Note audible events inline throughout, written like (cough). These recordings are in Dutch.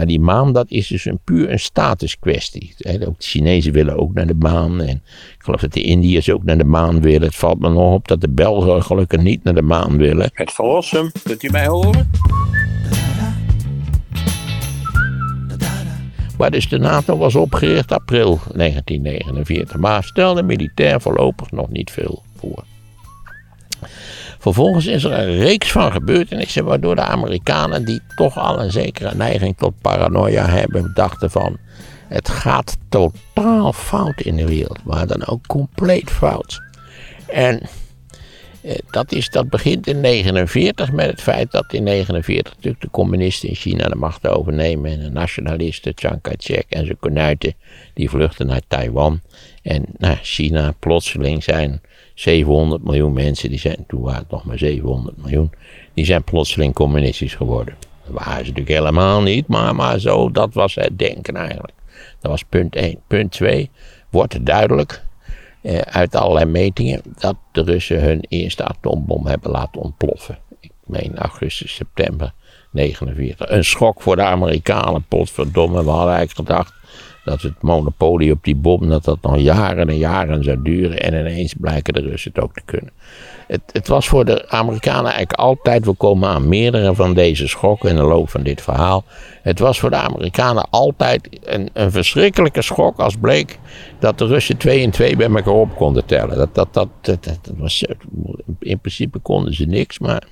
Maar die maan, dat is dus een puur een statuskwestie. Ook de Chinezen willen ook naar de maan. En ik geloof dat de Indiërs ook naar de maan willen. Het valt me nog op dat de Belgen gelukkig niet naar de maan willen. Het verlossen, kunt u mij horen? Maar dus de NATO was opgericht april 1949. Maar stelde militair voorlopig nog niet veel voor. Vervolgens is er een reeks van gebeurtenissen waardoor de Amerikanen, die toch al een zekere neiging tot paranoia hebben, dachten van het gaat totaal fout in de wereld, maar dan ook compleet fout. En eh, dat, is, dat begint in 1949 met het feit dat in 1949 natuurlijk de communisten in China de macht overnemen. En de nationalisten, Chiang Kai-shek en zijn konuiten, die vluchten naar Taiwan. En nou, China plotseling zijn 700 miljoen mensen, die zijn, toen waren het nog maar 700 miljoen, die zijn plotseling communistisch geworden. Dat waren ze natuurlijk helemaal niet, maar, maar zo, dat was het denken eigenlijk. Dat was punt 1. Punt 2, wordt duidelijk eh, uit allerlei metingen dat de Russen hun eerste atoombom hebben laten ontploffen. Ik meen augustus, september 49. Een schok voor de Amerikanen, potverdomme. We hadden eigenlijk gedacht dat het monopolie op die bom, dat dat nog jaren en jaren zou duren. En ineens blijken de Russen het ook te kunnen. Het, het was voor de Amerikanen eigenlijk altijd, we komen aan meerdere van deze schokken in de loop van dit verhaal. Het was voor de Amerikanen altijd een, een verschrikkelijke schok als bleek dat de Russen twee en twee bij elkaar op konden tellen. Dat, dat, dat, dat, was, in principe konden ze niks, maar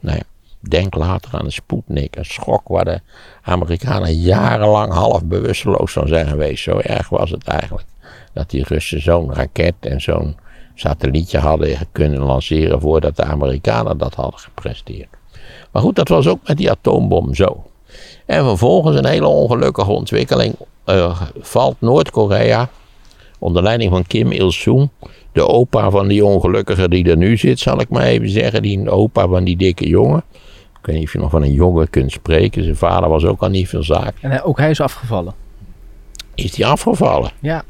nou. Denk later aan de Sputnik, een schok waar de Amerikanen jarenlang half bewusteloos van zijn geweest. Zo erg was het eigenlijk. Dat die Russen zo'n raket en zo'n satellietje hadden kunnen lanceren voordat de Amerikanen dat hadden gepresteerd. Maar goed, dat was ook met die atoombom zo. En vervolgens een hele ongelukkige ontwikkeling. Uh, valt Noord-Korea onder leiding van Kim Il-sung, de opa van die ongelukkige die er nu zit, zal ik maar even zeggen, die opa van die dikke jongen. Ik weet niet of je nog van een jongen kunt spreken. Zijn vader was ook al niet veel zaak. En ook hij is afgevallen. Is hij afgevallen? Ja.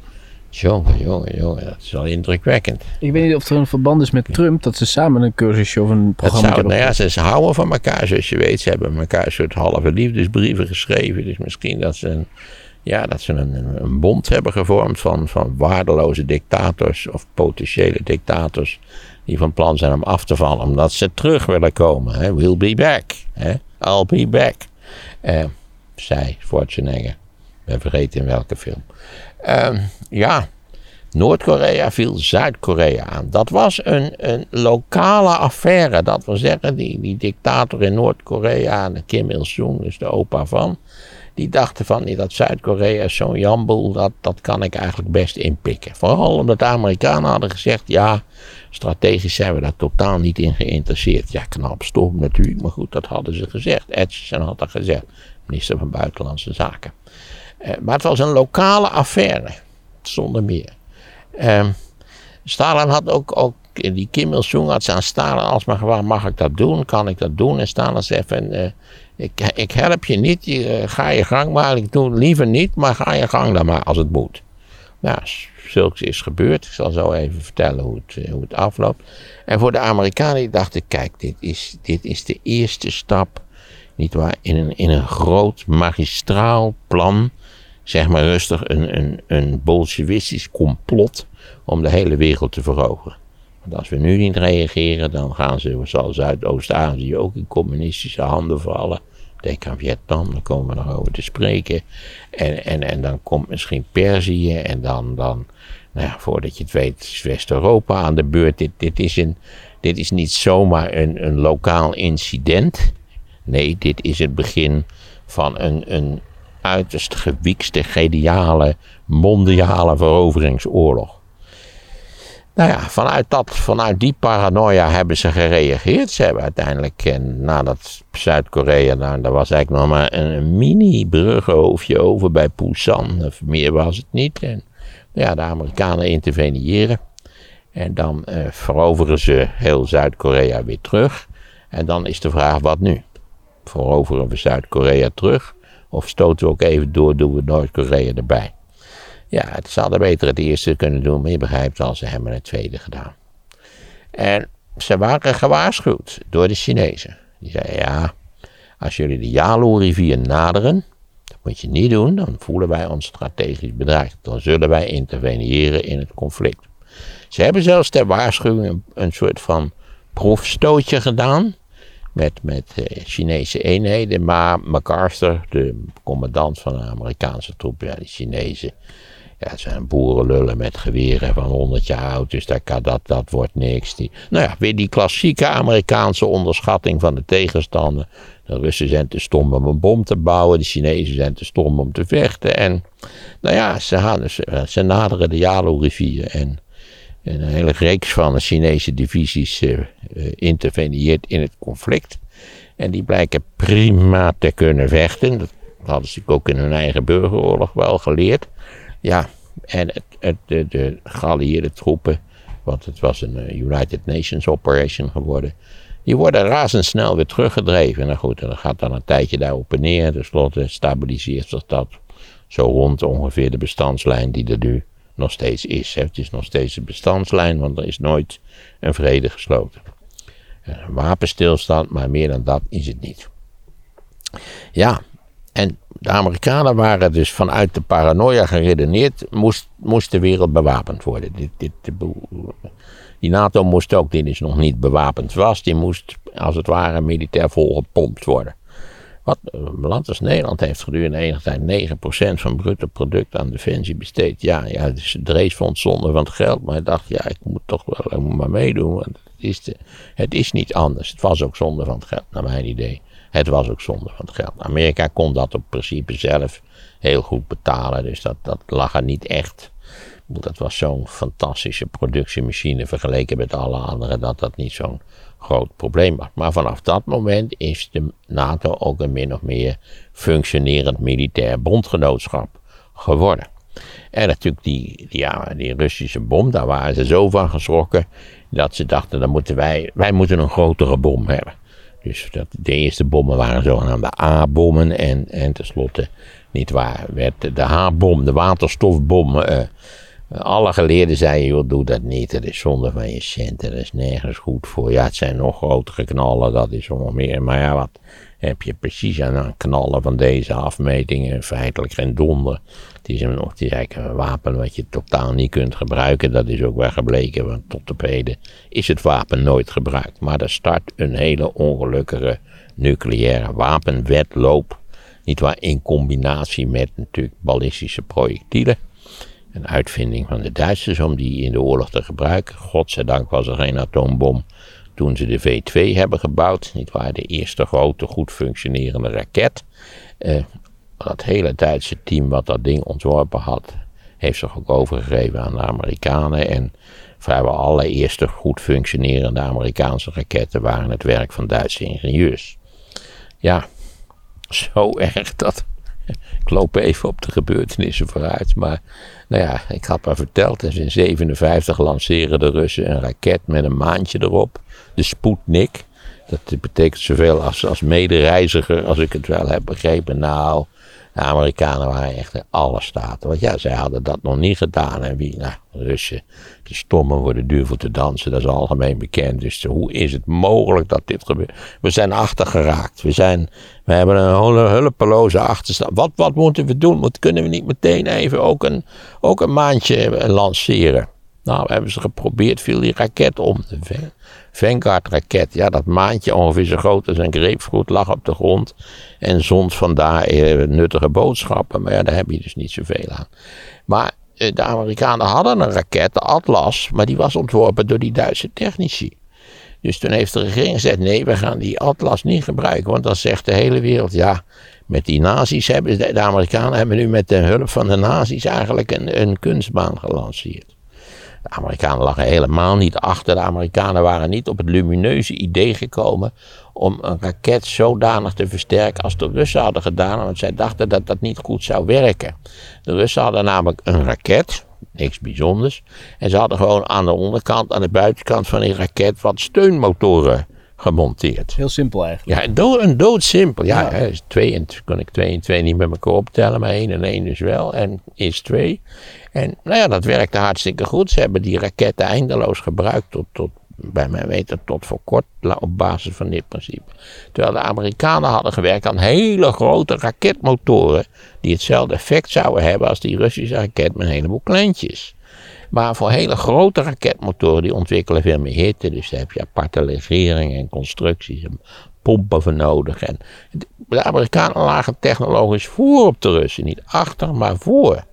Jongen, jongen, jongen, dat is wel indrukwekkend. Ik weet niet of er een verband is met Trump, dat ze samen een cursusje of een programma hebben. Nou ja, ze houden van elkaar, zoals je weet. Ze hebben elkaar een soort halve liefdesbrieven geschreven. Dus misschien dat ze een, ja, dat ze een, een bond hebben gevormd van, van waardeloze dictators of potentiële dictators die van plan zijn om af te vallen, omdat ze terug willen komen. Hè? We'll be back. Hè? I'll be back. Uh, zei Schwarzenegger. Ik ben vergeten in welke film. Uh, ja, Noord-Korea viel Zuid-Korea aan. Dat was een, een lokale affaire. Dat wil zeggen, die, die dictator in Noord-Korea, Kim Il-sung, dus de opa van die dachten van dat Zuid-Korea zo'n jamboel, dat, dat kan ik eigenlijk best inpikken. Vooral omdat de Amerikanen hadden gezegd, ja, strategisch zijn we daar totaal niet in geïnteresseerd. Ja, knap, stom natuurlijk, maar goed, dat hadden ze gezegd. Edson had dat gezegd, minister van Buitenlandse Zaken. Eh, maar het was een lokale affaire, zonder meer. Eh, Stalin had ook, ook die Kim Il-sung had ze aan Stalin alsmaar gevraagd, mag ik dat doen, kan ik dat doen? En Stalin zei van, uh, ik, ik help je niet, eh, ga je gang maar. Ik doe liever niet, maar ga je gang dan maar als het moet. Nou, zulks is gebeurd. Ik zal zo even vertellen hoe het, eh, hoe het afloopt. En voor de Amerikanen dachten, kijk, dit is, dit is de eerste stap, nietwaar, in een, in een groot magistraal plan, zeg maar rustig, een, een, een bolsjewistisch complot om de hele wereld te veroveren. Als we nu niet reageren, dan gaan ze, zoals Zuidoost-Azië, ook in communistische handen vallen. Denk aan Vietnam, daar komen we nog over te spreken. En, en, en dan komt misschien Perzië en dan, dan nou ja, voordat je het weet, is West-Europa aan de beurt. Dit, dit, is een, dit is niet zomaar een, een lokaal incident. Nee, dit is het begin van een, een uiterst gewiekste, geniale, mondiale veroveringsoorlog. Nou ja, vanuit, dat, vanuit die paranoia hebben ze gereageerd. Ze hebben uiteindelijk, eh, nadat Zuid-Korea, nou, daar was eigenlijk nog maar een mini-bruggenhoofdje over bij Busan. Of meer was het niet. En ja, de Amerikanen interveneren. En dan eh, veroveren ze heel Zuid-Korea weer terug. En dan is de vraag, wat nu? Veroveren we Zuid-Korea terug? Of stoten we ook even door, doen we Noord-Korea erbij? Ja, het zouden beter het eerste kunnen doen, maar je begrijpt al, ze hebben het tweede gedaan. En ze waren gewaarschuwd door de Chinezen. Die zeiden, ja, als jullie de Yalu-rivier naderen, Moet je niet doen, dan voelen wij ons strategisch bedreigd. Dan zullen wij interveneren in het conflict. Ze hebben zelfs ter waarschuwing een, soort van proefstootje gedaan met, met eh, Chinese eenheden. Maar MacArthur, de commandant van de Amerikaanse troepen, ja, die Chinezen, ja, het zijn boerenlullen met geweren van 100 jaar oud, dus dat, dat, dat wordt niks. Die, nou ja, weer die klassieke Amerikaanse onderschatting van de tegenstander. De Russen zijn te stom om een bom te bouwen, de Chinezen zijn te stom om te vechten. En nou ja, ze, naderen de Yalu-rivier en een hele reeks van de Chinese divisies uh, in het conflict. En die blijken prima te kunnen vechten. Dat hadden ze ook in hun eigen burgeroorlog wel geleerd. Ja, en het, de, de geallieerde troepen, want het was een eh, United Nations operation geworden, die worden razendsnel weer teruggedreven. Nou goed, dan gaat dan een tijdje daar op en neer. Ten slotte stabiliseert zich dat zo rond ongeveer de bestandslijn die er nu nog steeds is. Het is nog steeds een bestandslijn, want er is nooit een vrede gesloten. Een wapenstilstand, maar meer dan dat is het niet. Ja, en de Amerikanen waren dus vanuit de paranoia geredeneerd, moest, moest de wereld bewapend worden. Dit, dit, die NATO moest ook, die is nog niet bewapend was, die moest als het ware militair volgepompt worden. Wat een land als Nederland heeft gedurende enige tijd 9% van bruto product aan defensie besteed. Ja, ja dus Drees vond zonde van het geld, maar hij dacht, ja, ik moet toch wel maar meedoen. Want het is, het is niet anders. Het was ook zonde van het geld, naar mijn idee. Het was ook zonde van het geld. Amerika kon dat op principe zelf heel goed betalen, dus dat, dat lag er niet echt. Dat was zo'n fantastische productiemachine vergeleken met alle anderen, dat dat niet zo'n groot probleem was. Maar vanaf dat moment is de NATO ook een min of meer functionerend militair bondgenootschap geworden. En natuurlijk die, die, ja, die Russische bom, daar waren ze zo van geschrokken dat ze dachten, dan moeten wij, wij moeten een grotere bom hebben. Dus dat, de eerste bommen waren zogenaamde A-bommen en, en tenslotte, niet waar, werd de H-bom, de waterstofbom, uh, alle geleerden zeiden, joh, doe dat niet. Dat is zonde van je centen. Dat is nergens goed voor. Ja, het zijn nog grotere knallen. Dat is allemaal meer. Maar ja, wat heb je precies aan knallen van deze afmetingen? Feitelijk geen donder. Het is, een, het is eigenlijk een wapen wat je totaal niet kunt gebruiken. Dat is ook wel gebleken. Want tot op heden is het wapen nooit gebruikt. Maar er start een hele ongelukkige nucleaire wapenwetloop. Niet waar in combinatie met natuurlijk ballistische projectielen. Een uitvinding van de Duitsers om die in de oorlog te gebruiken. Godzijdank was er geen atoombom toen ze de V2 hebben gebouwd. Niet waar, de eerste grote goed functionerende raket. Uh, dat hele Duitse team wat dat ding ontworpen had, heeft zich ook overgegeven aan de Amerikanen. En vrijwel alle eerste goed functionerende Amerikaanse raketten waren het werk van Duitse ingenieurs. Ja, zo (laughs) erg dat ik loop even op de gebeurtenissen vooruit. Maar nou ja, ik had maar verteld. Dus in 57 lanceren de Russen een raket met een maantje erop. De Sputnik. Dat betekent zoveel als, als medereiziger, als ik het wel heb begrepen. Nou, de Amerikanen waren echt in alle staten. Want ja, zij hadden dat nog niet gedaan. En wie, nou, Russen, de stommen worden duur voor te dansen, dat is algemeen bekend. Dus hoe is het mogelijk dat dit gebeurt? We zijn achtergeraakt. We, zijn, we hebben een hulpeloze achterstand. Wat, wat moeten we doen? Moet, kunnen we niet meteen even ook een, ook een maandje lanceren? Nou, hebben ze geprobeerd, viel die raket om. De Vanguard-raket, ja, dat maandje ongeveer zo groot als een grapefruit lag op de grond. En zond vandaar eh, nuttige boodschappen. Maar ja, daar heb je dus niet zoveel aan. Maar eh, de Amerikanen hadden een raket, de Atlas, maar die was ontworpen door die Duitse technici. Dus toen heeft de regering gezegd: nee, we gaan die Atlas niet gebruiken. Want dan zegt de hele wereld: ja, met die nazi's hebben de, Amerikanen hebben nu met de hulp van de nazi's eigenlijk een, een kunstbaan gelanceerd. De Amerikanen lagen helemaal niet achter. De Amerikanen waren niet op het lumineuze idee gekomen om een raket zodanig te versterken als de Russen hadden gedaan, want zij dachten dat dat niet goed zou werken. De Russen hadden namelijk een raket, niks bijzonders, en ze hadden gewoon aan de onderkant, aan de buitenkant van die raket, wat steunmotoren gemonteerd. Heel simpel eigenlijk. Ja, dood, een doodsimpel. Ja, ja. twee en, kon ik twee en twee niet met elkaar optellen, maar één en één dus wel. En is twee. En nou ja, dat werkte hartstikke goed. Ze hebben die raketten eindeloos gebruikt tot, tot bij mij weten tot voor kort op basis van dit principe. Terwijl de Amerikanen hadden gewerkt aan hele grote raketmotoren. die hetzelfde effect zouden hebben als die Russische raket met een heleboel kleintjes. Maar voor hele grote raketmotoren die ontwikkelen veel meer hitte. Dus daar heb je aparte legeringen en constructies en pompen voor nodig. En de Amerikanen lagen technologisch voor op de Russen. Niet achter, maar voor.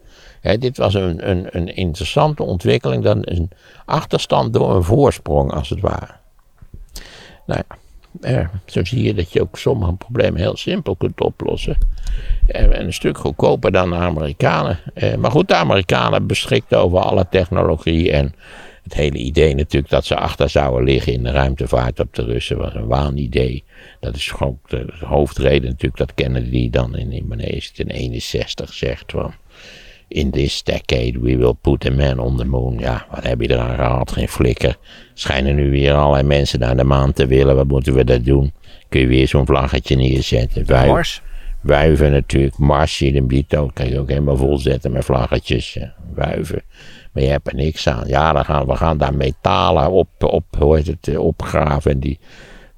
dit was een, een, een interessante ontwikkeling. Dan een achterstand door een voorsprong, als het ware. Nou ja. Eh, zo zie je dat je ook sommige problemen heel simpel kunt oplossen. Eh, en een stuk goedkoper dan de Amerikanen. Eh, maar goed, de Amerikanen beschikten over alle technologie. En het hele idee natuurlijk dat ze achter zouden liggen in de ruimtevaart op de Russen was een waanidee. Dat is gewoon de hoofdreden natuurlijk dat Kennedy dan in, in wanneer in 61 zegt van in this decade we will put a man on the moon. Ja, wat heb je eraan gehad? Geen flikker. Schijnen nu weer allerlei mensen naar de maan te willen. Wat moeten we daar doen? Kun je weer zo'n vlaggetje neerzetten? Wuiven, Mars? Wuiven natuurlijk. Mars, Bito kan je ook helemaal volzetten met vlaggetjes. Wuiven. Maar je hebt er niks aan. Ja, dan gaan, we gaan daar metalen op, op, hoe heet het, opgraven. En die,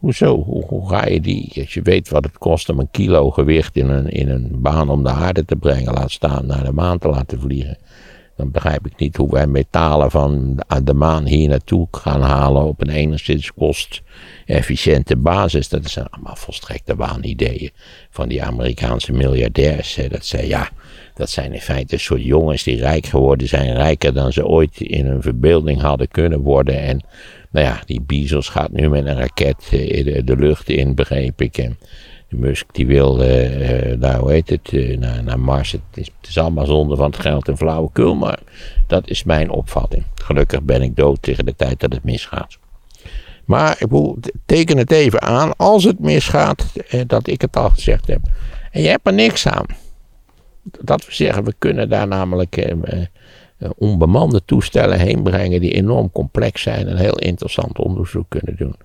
Hoezo? Hoe, hoe, ga je die, als je weet wat het kost om een kilo gewicht in een, in een baan om de aarde te brengen, laat staan naar de maan te laten vliegen. Dan begrijp ik niet hoe wij metalen van de maan hier naartoe gaan halen op een enigszins kost-efficiënte basis. Dat zijn allemaal volstrekte waanideeën van die Amerikaanse miljardairs. Dat zij, ja, dat zijn in feite een soort jongens die rijk geworden zijn, rijker dan ze ooit in hun verbeelding hadden kunnen worden. En nou ja, die Bezos gaat nu met een raket eh, de, lucht in, begreep ik. En Musk die wil, uh, nou hoe heet het, naar, naar Mars. Het is, het is allemaal zonde van het geld en flauwekul, maar dat is mijn opvatting. Gelukkig ben ik dood tegen de tijd dat het misgaat. Maar ik wil, teken het even aan, als het misgaat, dat ik het al gezegd heb. En je hebt er niks aan. Dat we zeggen, we kunnen daar namelijk uh, onbemande toestellen heen brengen die enorm complex zijn en heel interessant onderzoek kunnen doen.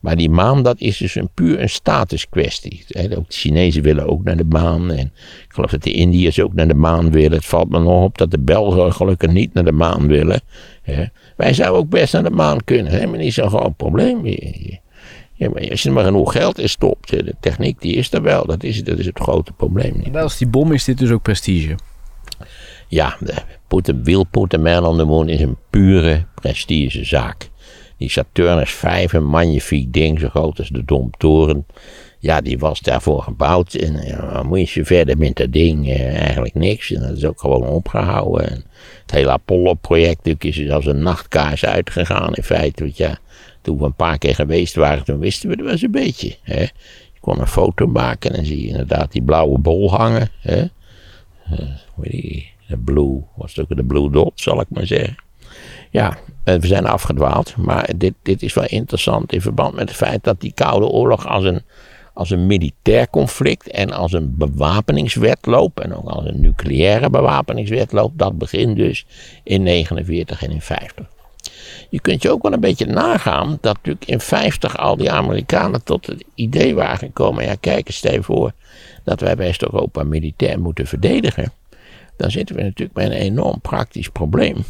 Maar die maan, dat is dus een puur een statuskwestie. Ook de Chinezen willen ook naar de maan. En ik geloof dat de Indiërs ook naar de maan willen. Het valt me nog op dat de Belgen gelukkig niet naar de maan willen. Wij zouden ook best naar de maan kunnen. Helemaal niet zo'n groot probleem. Ja, maar als je er maar genoeg geld in stopt, de techniek die is er wel. Dat is, dat is het grote probleem niet. als die bom is dit dus ook prestige. Ja, Putin, wil Man on the Moon is een pure prestigezaak. Die Saturnus 5, een magnifiek ding, zo groot als de Domtoren. Ja, die was daarvoor gebouwd. En ja, moet je verder met dat ding eh, eigenlijk niks. En dat is ook gewoon opgehouden. En het hele Apollo-project is als een nachtkaars uitgegaan in feite. Want ja, toen we een paar keer geweest waren, toen wisten we wel eens een beetje. Hè. Je kon een foto maken en dan zie je inderdaad die blauwe bol hangen. Hè. Hoe die, de blue, was het ook de blue dot, zal ik maar zeggen. Ja, we zijn afgedwaald, maar dit, dit is wel interessant in verband met het feit dat die Koude Oorlog als een, als een militair conflict en als een bewapeningswetloop en ook als een nucleaire bewapeningswetloop, dat begint dus in 49 en in 50. Je kunt je ook wel een beetje nagaan dat natuurlijk in 50 al die Amerikanen tot het idee waren gekomen, ja kijk eens stel voor dat wij West-Europa militair moeten verdedigen dan zitten we natuurlijk met een enorm praktisch probleem.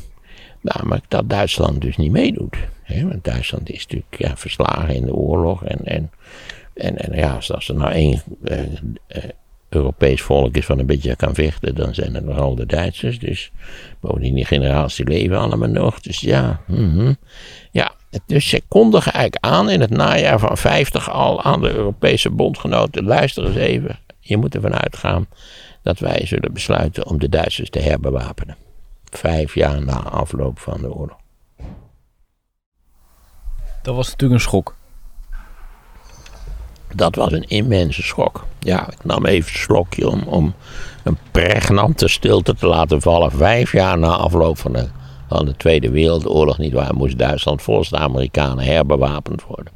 Namelijk dat Duitsland dus niet meedoet. Want Duitsland is natuurlijk ja, verslagen in de oorlog. En, en, en, en ja, als er nou één eh, eh, Europees volk is van een beetje kan vechten, dan zijn het vooral de Duitsers. Dus bovendien die generatie leven allemaal nog. Dus ja, mm ja. Dus ze kondigen eigenlijk aan in het najaar van 50 al aan de Europese bondgenoten. Luister eens even, je moet ervan uitgaan dat wij zullen besluiten om de Duitsers te herbewapenen. Vijf jaar na afloop van de oorlog. Dat was natuurlijk een schok. Dat was een immense schok. Ja, ik nam even een slokje om, om een pregnante stilte te laten vallen. Vijf jaar na afloop van de, van de Tweede Wereldoorlog, niet waar, moest Duitsland volgens de Amerikanen herbewapend worden.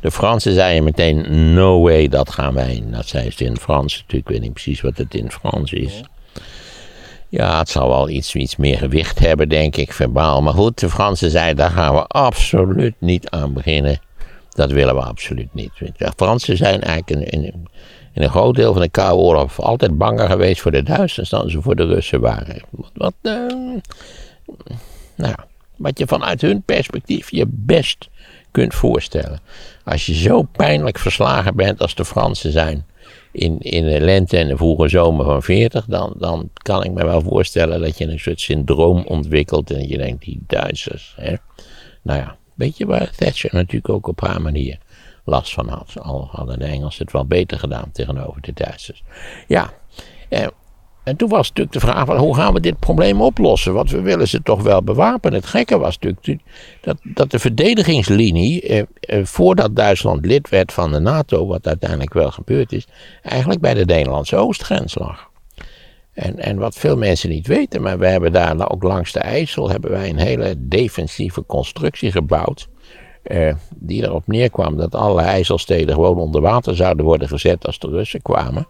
De Fransen zeiden meteen, no way, dat gaan wij. Dat zei ze in Frans natuurlijk, ik weet niet precies wat het in Frans is. Ja, het zal wel iets, iets meer gewicht hebben, denk ik, verbaal. Maar goed, de Fransen zeiden, daar gaan we absoluut niet aan beginnen. Dat willen we absoluut niet. De Fransen zijn eigenlijk in, in, in een groot deel van de Koude Oorlog altijd banger geweest voor de Duitsers dan ze voor de Russen waren. Wat, wat uh, nou, wat je vanuit hun perspectief je best kunt voorstellen. Als je zo pijnlijk verslagen bent als de Fransen zijn in, in de lente en de vroege zomer van 40, dan, dan kan ik me wel voorstellen dat je een soort syndroom ontwikkelt en je denkt, die Duitsers. Hè? Nou ja, weet je waar Thatcher natuurlijk ook op haar manier last van had. Al hadden de Engelsen het wel beter gedaan tegenover de Duitsers. Ja, eh, en toen was natuurlijk de vraag: van, hoe gaan we dit probleem oplossen? Want we willen ze toch wel bewapenen. Het gekke was natuurlijk dat, dat de verdedigingslinie, eh, eh, voordat Duitsland lid werd van de NATO, wat uiteindelijk wel gebeurd is, eigenlijk bij de Nederlandse oostgrens lag. En, en wat veel mensen niet weten, maar we hebben daar ook langs de IJssel hebben wij een hele defensieve constructie gebouwd. Eh, die erop neerkwam dat alle IJsselsteden gewoon onder water zouden worden gezet als de Russen kwamen.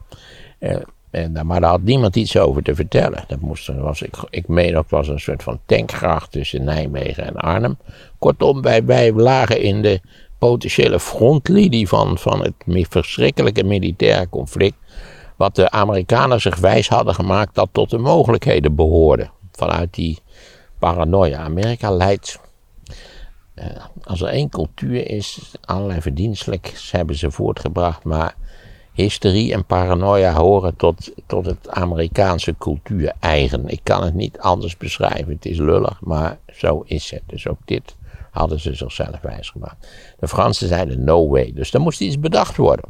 Eh, en, maar daar had niemand iets over te vertellen. Dat moest, was, ik, ik meen ook, was een soort van tankgracht tussen Nijmegen en Arnhem. Kortom, wij, wij lagen in de potentiële frontlinie van, van het verschrikkelijke militaire conflict. Wat de Amerikanen zich wijs hadden gemaakt dat tot de mogelijkheden behoorde. Vanuit die paranoia. Amerika leidt. Eh, als er één cultuur is, allerlei verdienstelijks hebben ze voortgebracht, maar hysterie en paranoia horen tot, tot het Amerikaanse cultuur eigen. Ik kan het niet anders beschrijven. Het is lullig, maar zo is het. Dus ook dit hadden ze zichzelf wijsgemaakt. De Fransen zeiden no way. Dus er moest iets bedacht worden.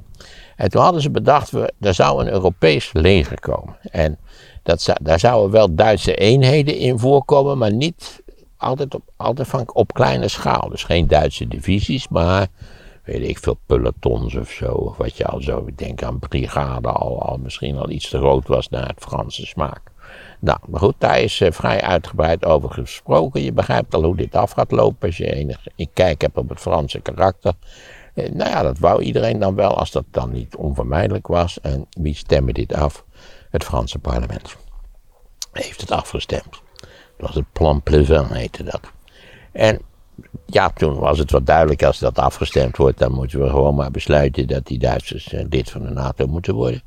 En toen hadden ze bedacht, er zou een Europees leger komen. En dat daar zouden wel Duitse eenheden in voorkomen, maar niet altijd op, altijd op kleine schaal. Dus geen Duitse divisies, maar weet ik veel, pelotons of zo. Of wat je al zo, ik denk aan brigade, al, al misschien al iets te groot was naar het Franse smaak. Nou, maar goed, daar is uh, vrij uitgebreid over gesproken. Je begrijpt al hoe dit af gaat lopen als je enig kijk hebt op het Franse karakter. Eh, nou ja, dat wou iedereen dan wel, als dat dan niet onvermijdelijk was. En wie stemde dit af? Het Franse parlement. Heeft het afgestemd. Dat was het Plan Pleuvin, heette dat. En ja, toen was het wat duidelijk, als dat afgestemd wordt, dan moeten we gewoon maar besluiten dat die Duitsers uh, lid van de NATO moeten worden.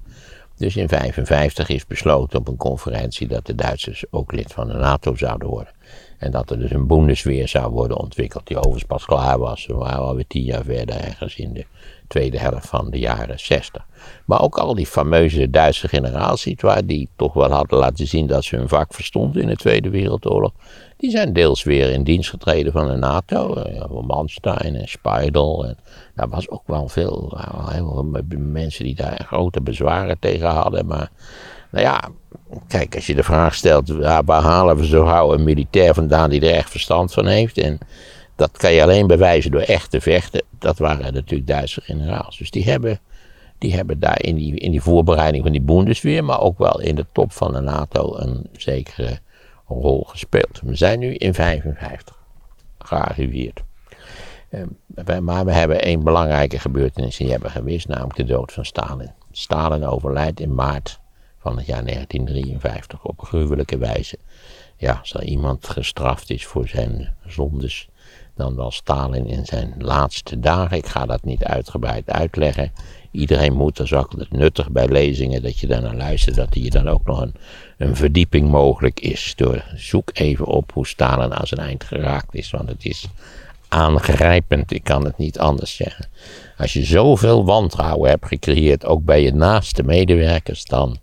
Dus in 1955 is besloten op een conferentie dat de Duitsers ook lid van de NATO zouden worden. En dat er dus een Bundesweer zou worden ontwikkeld, die overigens pas klaar was. We waren alweer tien jaar verder, ergens in de tweede helft van de jaren 60. Maar ook al die fameuze Duitse generaals, die toch wel hadden laten zien dat ze hun vak verstonden in de Tweede Wereldoorlog. Die zijn deels weer in dienst getreden van de NATO. Manstein en Speidel. En daar was ook wel veel, heel veel mensen die daar grote bezwaren tegen hadden. Maar nou ja, kijk, als je de vraag stelt, waar halen we zo gauw een militair vandaan die er echt verstand van heeft? En dat kan je alleen bewijzen door echt te vechten. Dat waren natuurlijk Duitse generaals. Dus die hebben, die hebben daar in die, in die voorbereiding van die Bundesweer, maar ook wel in de top van de NATO een zekere rol gespeeld. We zijn nu in 55 gearriveerd. Ehm, maar we hebben één belangrijke gebeurtenis die hebben gewist, namelijk de dood van Stalin. Stalin overlijdt in maart van het jaar 1953 op gruwelijke wijze. Ja, als er iemand gestraft is voor zijn zondes, dan was Stalin in zijn laatste dagen. Ik ga dat niet uitgebreid uitleggen. Iedereen moet, dat is nuttig bij lezingen, dat je daarnaar luistert, dat hier dan ook nog een, een verdieping mogelijk is. Door, zoek even op hoe Stalin aan zijn eind geraakt is, want het is aangrijpend, ik kan het niet anders zeggen. Als je zoveel wantrouwen hebt gecreëerd, ook bij je naaste medewerkers, dan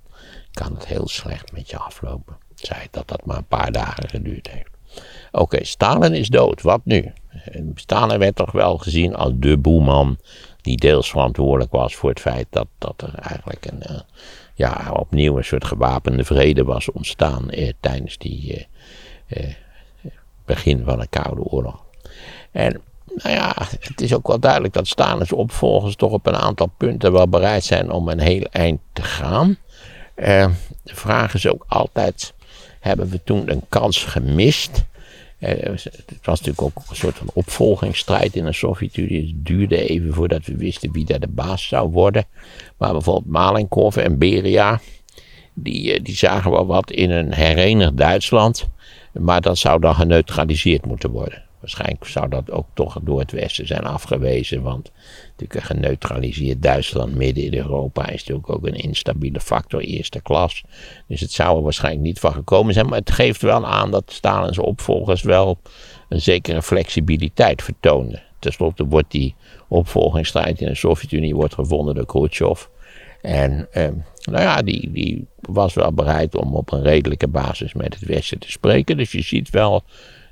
kan het heel slecht met je aflopen. Zij dat dat maar een paar dagen geduurd heeft. Oké, Stalin is dood, wat nu? Stalin werd toch wel gezien als de boeman die deels verantwoordelijk was voor het feit dat, dat er eigenlijk een, uh, ja, opnieuw een soort gewapende vrede was ontstaan eh, tijdens die eh, eh, begin van de Koude Oorlog. En nou ja, het is ook wel duidelijk dat Stalin's opvolgers toch op een aantal punten wel bereid zijn om een heel eind te gaan. Uh, de vraag is ook altijd, hebben we toen een kans gemist? Uh, het was natuurlijk ook een soort van opvolgingsstrijd in de Sovjet-Unie. Het duurde even voordat we wisten wie daar de baas zou worden. Maar bijvoorbeeld Malenkov en Beria, die, uh, die zagen wel wat in een herenigd Duitsland. Maar dat zou dan geneutraliseerd moeten worden. Waarschijnlijk zou dat ook toch door het Westen zijn afgewezen. Want natuurlijk een geneutraliseerd Duitsland midden in Europa is natuurlijk ook een instabiele factor, eerste klas. Dus het zou er waarschijnlijk niet van gekomen zijn. Maar het geeft wel aan dat Stalin's opvolgers wel een zekere flexibiliteit vertoonden tenslotte wordt die opvolgingsstrijd in de Sovjet-Unie wordt gevonden door Khrushchev. En eh, nou ja, die, die was wel bereid om op een redelijke basis met het Westen te spreken. Dus je ziet wel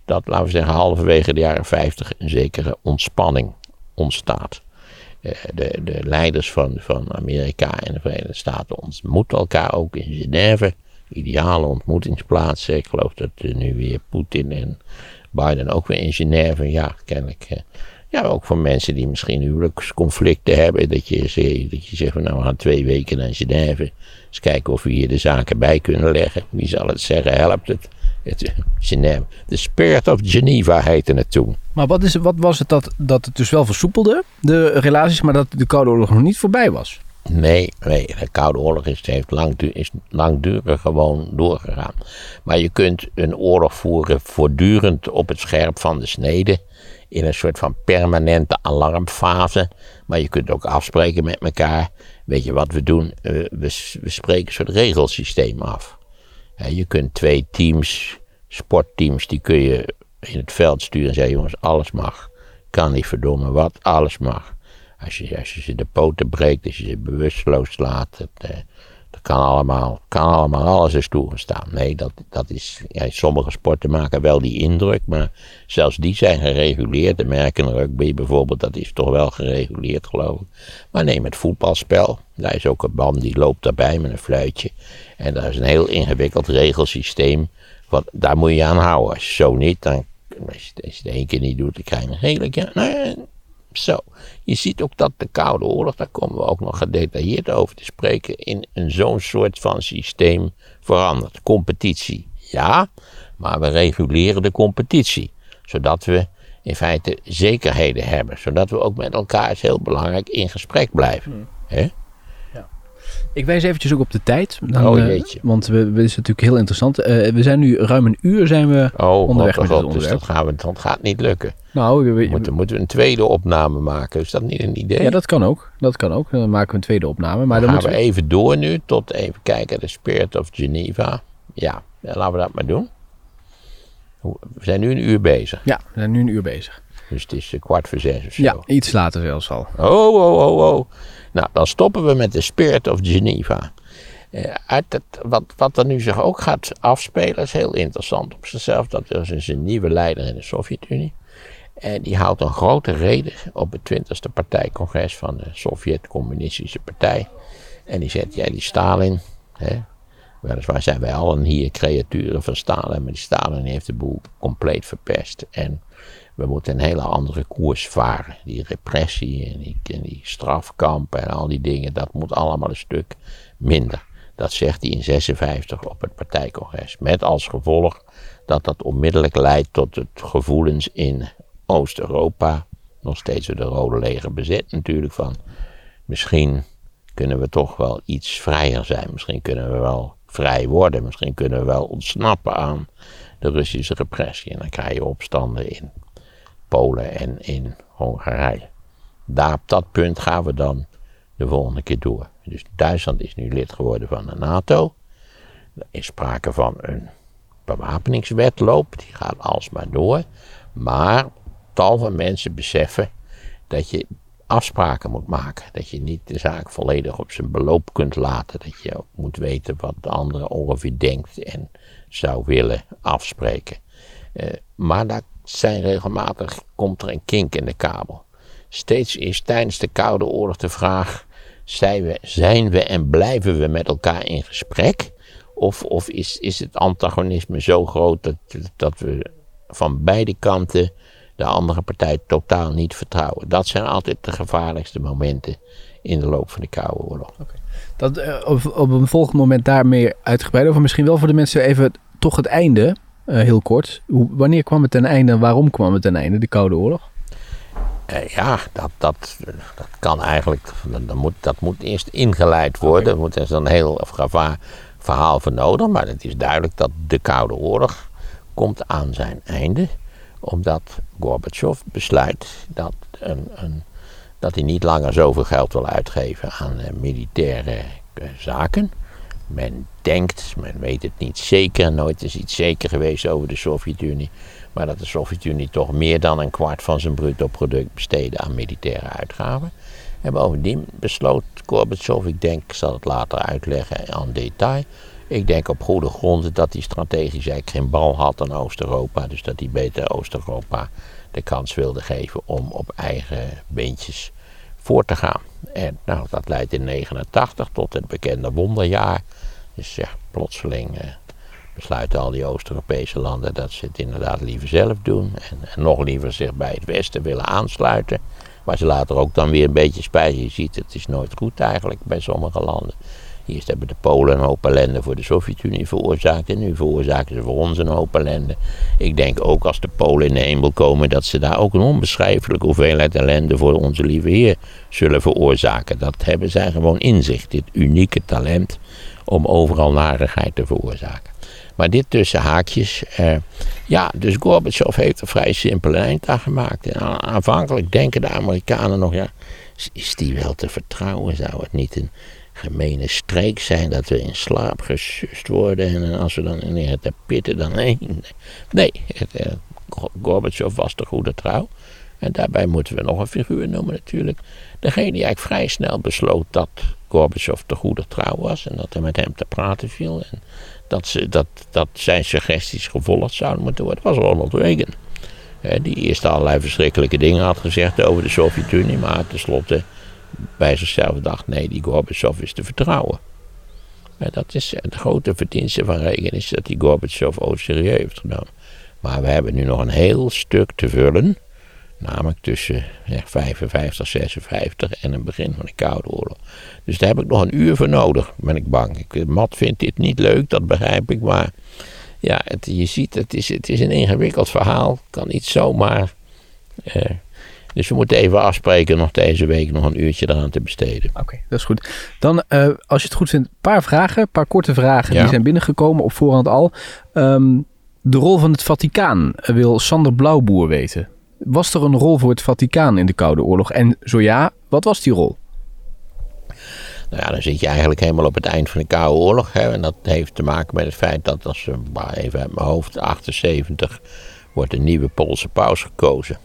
dat, laten we zeggen, halverwege de jaren 50 een zekere ontspanning ontstaat. Eh, de, de leiders van, van Amerika en de Verenigde Staten ontmoeten elkaar ook in Genève. Ideale ontmoetingsplaats. Ik geloof dat eh, nu weer Poetin en Biden ook weer in Genève. Ja, kennelijk. eh, ja, ook voor mensen die misschien huwelijksconflicten hebben. Dat je, zegt- dat je zegt van nou we gaan twee weken naar Genève. Eens kijken of we hier de zaken bij kunnen leggen. Wie zal het zeggen, helpt het? Het Genève. The Spirit of Geneva heette het toen. Maar wat, is, wat was het dat, dat het dus wel versoepelde, de relaties, maar dat de Koude Oorlog nog niet voorbij was? Nee, nee, de Koude Oorlog is, heeft langdu is langdurig gewoon doorgegaan. Maar je kunt een oorlog voeren voortdurend op het scherp van de snede. In een soort van permanente alarmfase. Maar je kunt ook afspreken met elkaar. Weet je wat we doen? We, we spreken een soort regelsysteem af. Je kunt twee teams, sportteams, die kun je in het veld sturen en zeggen: jongens, alles mag. Kan niet verdomme wat, alles mag. Als je, als je ze de poten breekt, als je ze bewusteloos slaat, dat, eh, dat kan allemaal, kan allemaal, alles is toegestaan. Nee, dat, dat is, ja, sommige sporten maken wel die indruk, maar zelfs die zijn gereguleerd. American rugby bijvoorbeeld, dat is toch wel gereguleerd geloof ik. Maar neem het voetbalspel, daar is ook een man die loopt daarbij met een fluitje. En daar is een heel ingewikkeld regelsysteem, wat, daar moet je aan houden. Als je zo niet, dan, als je, het één keer niet doet, dan krijg je een gele kaart. Nou ja, zo, je ziet ook dat de Koude Oorlog, daar komen we ook nog gedetailleerd over te spreken, in een zo'n soort van systeem verandert. Competitie, ja, maar we reguleren de competitie, zodat we in feite zekerheden hebben, zodat we ook met elkaar, is heel belangrijk, in gesprek blijven. Hè? Ik wijs eventjes ook op de tijd. Dan, Oh, eh, jeetje. want we, we- is natuurlijk heel interessant. Eh, we zijn nu ruim een uur zijn we Oh, onderweg god, met het dus onderwerp. dat, gaan we, dat gaat niet lukken. Nou, we- Moeten, moeten we een tweede opname maken, is dat niet een idee? ja, dat kan ook. Dat kan ook. Dan maken we een tweede opname. Maar dan Dan gaan moeten we even door nu tot even kijken, de Spirit of Geneva. Ja, ja, laten we dat maar doen. We zijn nu een uur bezig, Ja, we zijn nu een uur bezig. dus het is eh, kwart voor zes of zo. Ja, iets later zelfs al. Oh, oh, oh, oh. Nou, dan stoppen we met de Spirit of Geneva. Eh, uit wat, wat er nu zich ook gaat afspelen is heel interessant op zichzelf. Dat is een nieuwe leider in de Sovjet-Unie. En die houdt een grote reden op het 20e partijcongres van de Sovjet-Communistische Partij. En die zegt, ja, die Stalin, hè, weliswaar zijn wij allen hier creaturen van Stalin, maar die Stalin heeft de boel compleet verpest. En we moeten een hele andere koers varen. Die repressie en die, en die strafkampen en al die dingen, dat moet allemaal een stuk minder. Dat zegt hij in 56 op het partijcongres. Met als gevolg dat dat onmiddellijk leidt tot het gevoelens in Oost-Europa. Nog steeds door de Rode Leger bezet natuurlijk van. Misschien kunnen we toch wel iets vrijer zijn. Misschien kunnen we wel vrij worden. Misschien kunnen we wel ontsnappen aan Russische repressie. En dan krijg je opstanden in Polen en in Hongarije. Daar op dat punt gaan we dan de volgende keer door. Dus Duitsland is nu lid geworden van de NATO. Er is sprake van een bewapeningswetloop, die gaat alsmaar door. Maar tal van mensen beseffen dat je afspraken moet maken. Dat je niet de zaak volledig op zijn beloop kunt laten. Dat je moet weten wat de andere ongeveer denkt en zou willen afspreken. Eh, maar daar zijn regelmatig, komt er een kink in de kabel. Steeds is tijdens de Koude Oorlog de vraag: zijn we, zijn we en blijven we met elkaar in gesprek? Of, of is, is het antagonisme zo groot dat, dat we van beide kanten de andere partij totaal niet vertrouwen? Dat zijn altijd de gevaarlijkste momenten in de loop van de Koude Oorlog. Dat, eh, op, op een volgend moment daar meer uitgebreid over. Misschien wel voor de mensen even toch het einde, eh, heel kort. Hoe, wanneer kwam het ten einde en waarom kwam het ten einde, de Koude Oorlog? Eh, ja, dat, dat, dat kan eigenlijk, dat, dat moet, dat moet eerst ingeleid worden. Er moet er een heel gevaar, verhaal voor nodig. Maar het is duidelijk dat de Koude Oorlog komt aan zijn einde. Omdat Gorbachev besluit dat, een, een, dat hij niet langer zoveel geld wil uitgeven aan eh, militaire zaken. Men denkt, men weet het niet zeker, nooit is iets zeker geweest over de Sovjet-Unie, maar dat de Sovjet-Unie toch meer dan een kwart van zijn bruto product besteedde aan militaire uitgaven. En bovendien besloot Gorbachev, ik denk, ik zal het later uitleggen aan detail, ik denk op goede gronden dat hij strategisch eigenlijk geen bal had aan Oost-Europa. Dus dat hij beter Oost-Europa de kans wilde geven om op eigen beentjes voor te gaan. En nou, dat leidt in 89 tot het bekende wonderjaar. Dus ja, plotseling eh, besluiten al die Oost-Europese landen dat ze het inderdaad liever zelf doen. En, en, nog liever zich bij het Westen willen aansluiten. Waar ze later ook dan weer een beetje spijt. Je ziet, het is nooit goed eigenlijk bij sommige landen. Eerst hebben de Polen een hoop ellende voor de Sovjet-Unie veroorzaakt. En nu veroorzaken ze voor ons een hoop ellende. Ik denk ook als de Polen in de hemel komen, dat ze daar ook een onbeschrijfelijke hoeveelheid ellende voor onze lieve Heer zullen veroorzaken. Dat hebben zij gewoon in zich, dit unieke talent om overal narigheid te veroorzaken. Maar dit tussen haakjes. Eh, ja, dus Gorbachev heeft een vrij simpele eind aan gemaakt. Aanvankelijk denken de Amerikanen nog, ja, is die wel te vertrouwen? Zou het niet een gemene streek zijn dat we in slaap gesust worden en als we dan in te pitten, dan nee. Nee, eh, Gorbachev was de goede trouw. En daarbij moeten we nog een figuur noemen natuurlijk. Degene die eigenlijk vrij snel besloot dat Gorbachev de goede trouw was en dat er met hem te praten viel. En dat, ze, dat, dat zijn suggesties gevolgd zouden moeten worden, was Ronald Reagan. die eerst allerlei verschrikkelijke dingen had gezegd over de Sovjet-Unie, maar tenslotte bij zichzelf dacht, nee, die Gorbachev is te vertrouwen. En dat is de grote verdienste van Reagan, is dat die Gorbachev ook serieus heeft genomen. Maar we hebben nu nog een heel stuk te vullen, namelijk tussen ja, 55, 56 en het begin van de Koude Oorlog. Dus daar heb ik nog een uur voor nodig, ben ik bang. Ik, Matt vindt dit niet leuk, dat begrijp ik, maar ja, het, je ziet, het is, het is een ingewikkeld verhaal, kan niet zomaar... Eh, dus we moeten even afspreken nog deze week nog een uurtje eraan te besteden. Oké, dat is goed. Dan, uh, als je het goed vindt, een paar vragen, een paar korte vragen die zijn binnengekomen op voorhand al. Um, de rol van het Vaticaan wil Sander Blauwboer weten. Was er een rol voor het Vaticaan in de Koude Oorlog? En zo ja, wat was die rol? Nou ja, dan zit je eigenlijk helemaal op het eind van de Koude Oorlog. Hè, en dat heeft te maken met het feit dat als, even uit mijn hoofd, 78 wordt een nieuwe Poolse paus gekozen.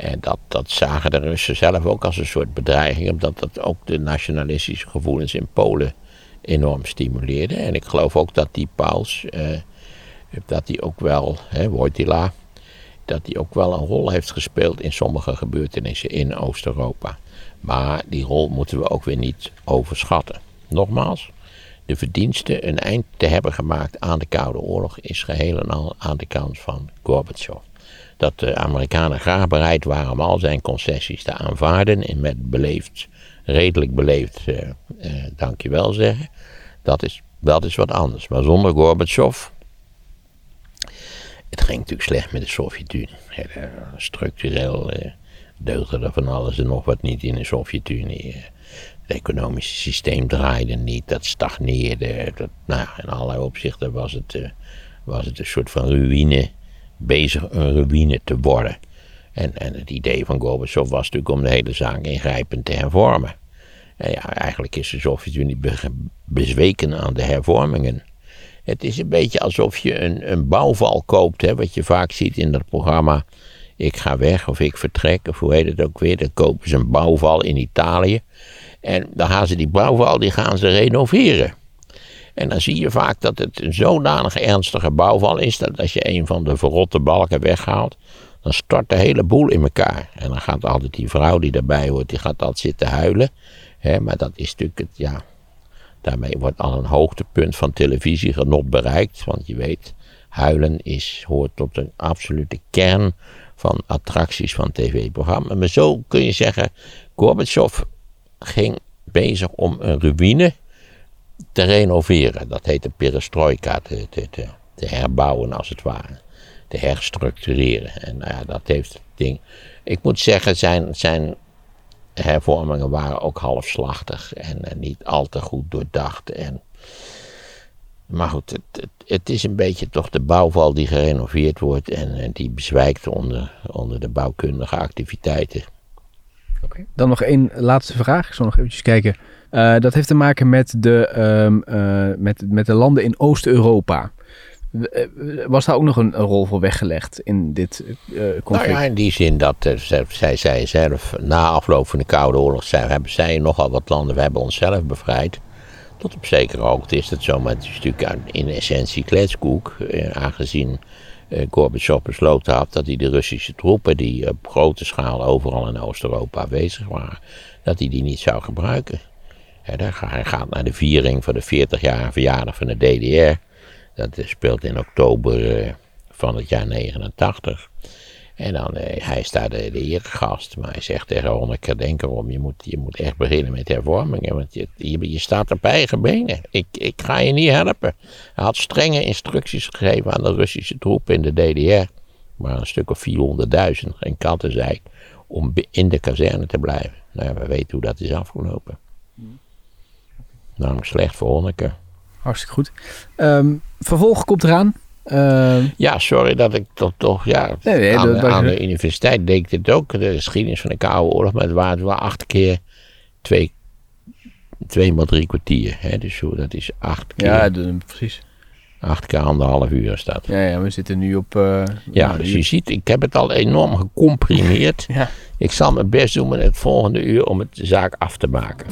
En dat, dat zagen de Russen zelf ook als een soort bedreiging, omdat dat ook de nationalistische gevoelens in Polen enorm stimuleerde. En ik geloof ook dat die paus, eh, dat die ook wel, hè, Wojtyla, dat die ook wel een rol heeft gespeeld in sommige gebeurtenissen in Oost-Europa. Maar die rol moeten we ook weer niet overschatten. Nogmaals, de verdienste een eind te hebben gemaakt aan de Koude Oorlog is geheel en al aan de kant van Gorbachev dat de Amerikanen graag bereid waren om al zijn concessies te aanvaarden en met beleefd, redelijk beleefd, uh, uh, dankjewel zeggen. Dat is, dat is wat anders. Maar zonder Gorbachev, het ging natuurlijk slecht met de Sovjet-Unie. Structureel uh, deugde er van alles en nog wat niet in de Sovjet-Unie. Het economische systeem draaide niet, dat stagneerde. Dat, nou, in allerlei opzichten was het, was het een soort van ruïne bezig een ruïne te worden. En, en het idee van Gorbachev was natuurlijk om de hele zaak ingrijpend te hervormen. En ja, eigenlijk is de Sovjet-Unie bezweken aan de hervormingen. Het is een beetje alsof je een, een bouwval koopt, hè, wat je vaak ziet in dat programma Ik ga weg of ik vertrek, of hoe heet het ook weer. Dan kopen ze een bouwval in Italië. En dan gaan ze die bouwval die gaan ze renoveren. En dan zie je vaak dat het een zodanig ernstige bouwval is dat als je een van de verrotte balken weghaalt, dan stort de hele boel in elkaar. En dan gaat altijd die vrouw die erbij hoort, die gaat altijd zitten huilen. maar dat is natuurlijk het, ja, daarmee wordt al een hoogtepunt van televisiegenot bereikt. Want je weet, huilen is, hoort tot een absolute kern van attracties van tv-programma's. Maar zo kun je zeggen, Gorbachev ging bezig om een ruïne te renoveren. Dat heet de perestroika, te, te, te, herbouwen als het ware. Te herstructureren. En nou ja, dat heeft het ding. Ik moet zeggen, zijn, zijn hervormingen waren ook halfslachtig en, niet al te goed doordacht. En, maar goed, het, het, is een beetje toch de bouwval die gerenoveerd wordt en, en die bezwijkt onder, onder de bouwkundige activiteiten Oké. Dan nog één laatste vraag. Ik zal nog eventjes kijken. Uh, dat heeft te maken met de, um, uh, met, met de landen in Oost-Europa. Was daar ook nog een, een, rol voor weggelegd in dit uh, conflict? Nou ja, in die zin dat zij zei zelf, na afloop van de Koude Oorlog, zij, hebben zij nogal wat landen, we hebben onszelf bevrijd. Tot op zekere hoogte is dat zo, maar het is natuurlijk in essentie kletskoek, aangezien uh, Gorbachev besloten had dat hij de Russische troepen, die op grote schaal overal in Oost-Europa aanwezig waren, dat hij die niet zou gebruiken. Hij gaat naar de viering van de 40-jarige verjaardag van de DDR. Dat speelt in oktober eh, van het jaar 89. En dan, uh, hij is daar de, de eregast, maar hij zegt tegen Honecker, denk erom, je moet, je moet echt beginnen met hervormingen, want je, je, staat op eigen benen. Ik, ik ga je niet helpen. Hij had strenge instructies gegeven aan de Russische troepen in de DDR, maar een stuk of 400.000, geen Kattenzeik, om in de kazerne te blijven. Nou, we weten hoe dat is afgelopen. Namelijk slecht voor Honecker. Hartstikke goed. Um, vervolg komt eraan. Uh, ja, sorry dat ik toch, toch ja, nee, nee, aan, dat, aan de universiteit deed ik dit ook. De geschiedenis van de Koude Oorlog, maar het waren wel acht keer twee, twee maal drie kwartier. Hè? Dus zo, dat is acht keer. Ja, precies. Acht keer anderhalf uur staat. Ja, ja, we zitten nu op... Uh, ja, nou, dus je ziet, ik heb het al enorm gecomprimeerd. (laughs) ja. Ik zal mijn best doen met het volgende uur om het de zaak af te maken.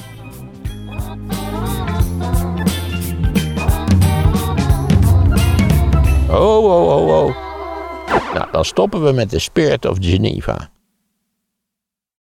Oh, oh, oh, oh. Nou, dan stoppen we met de Spirit of Geneva.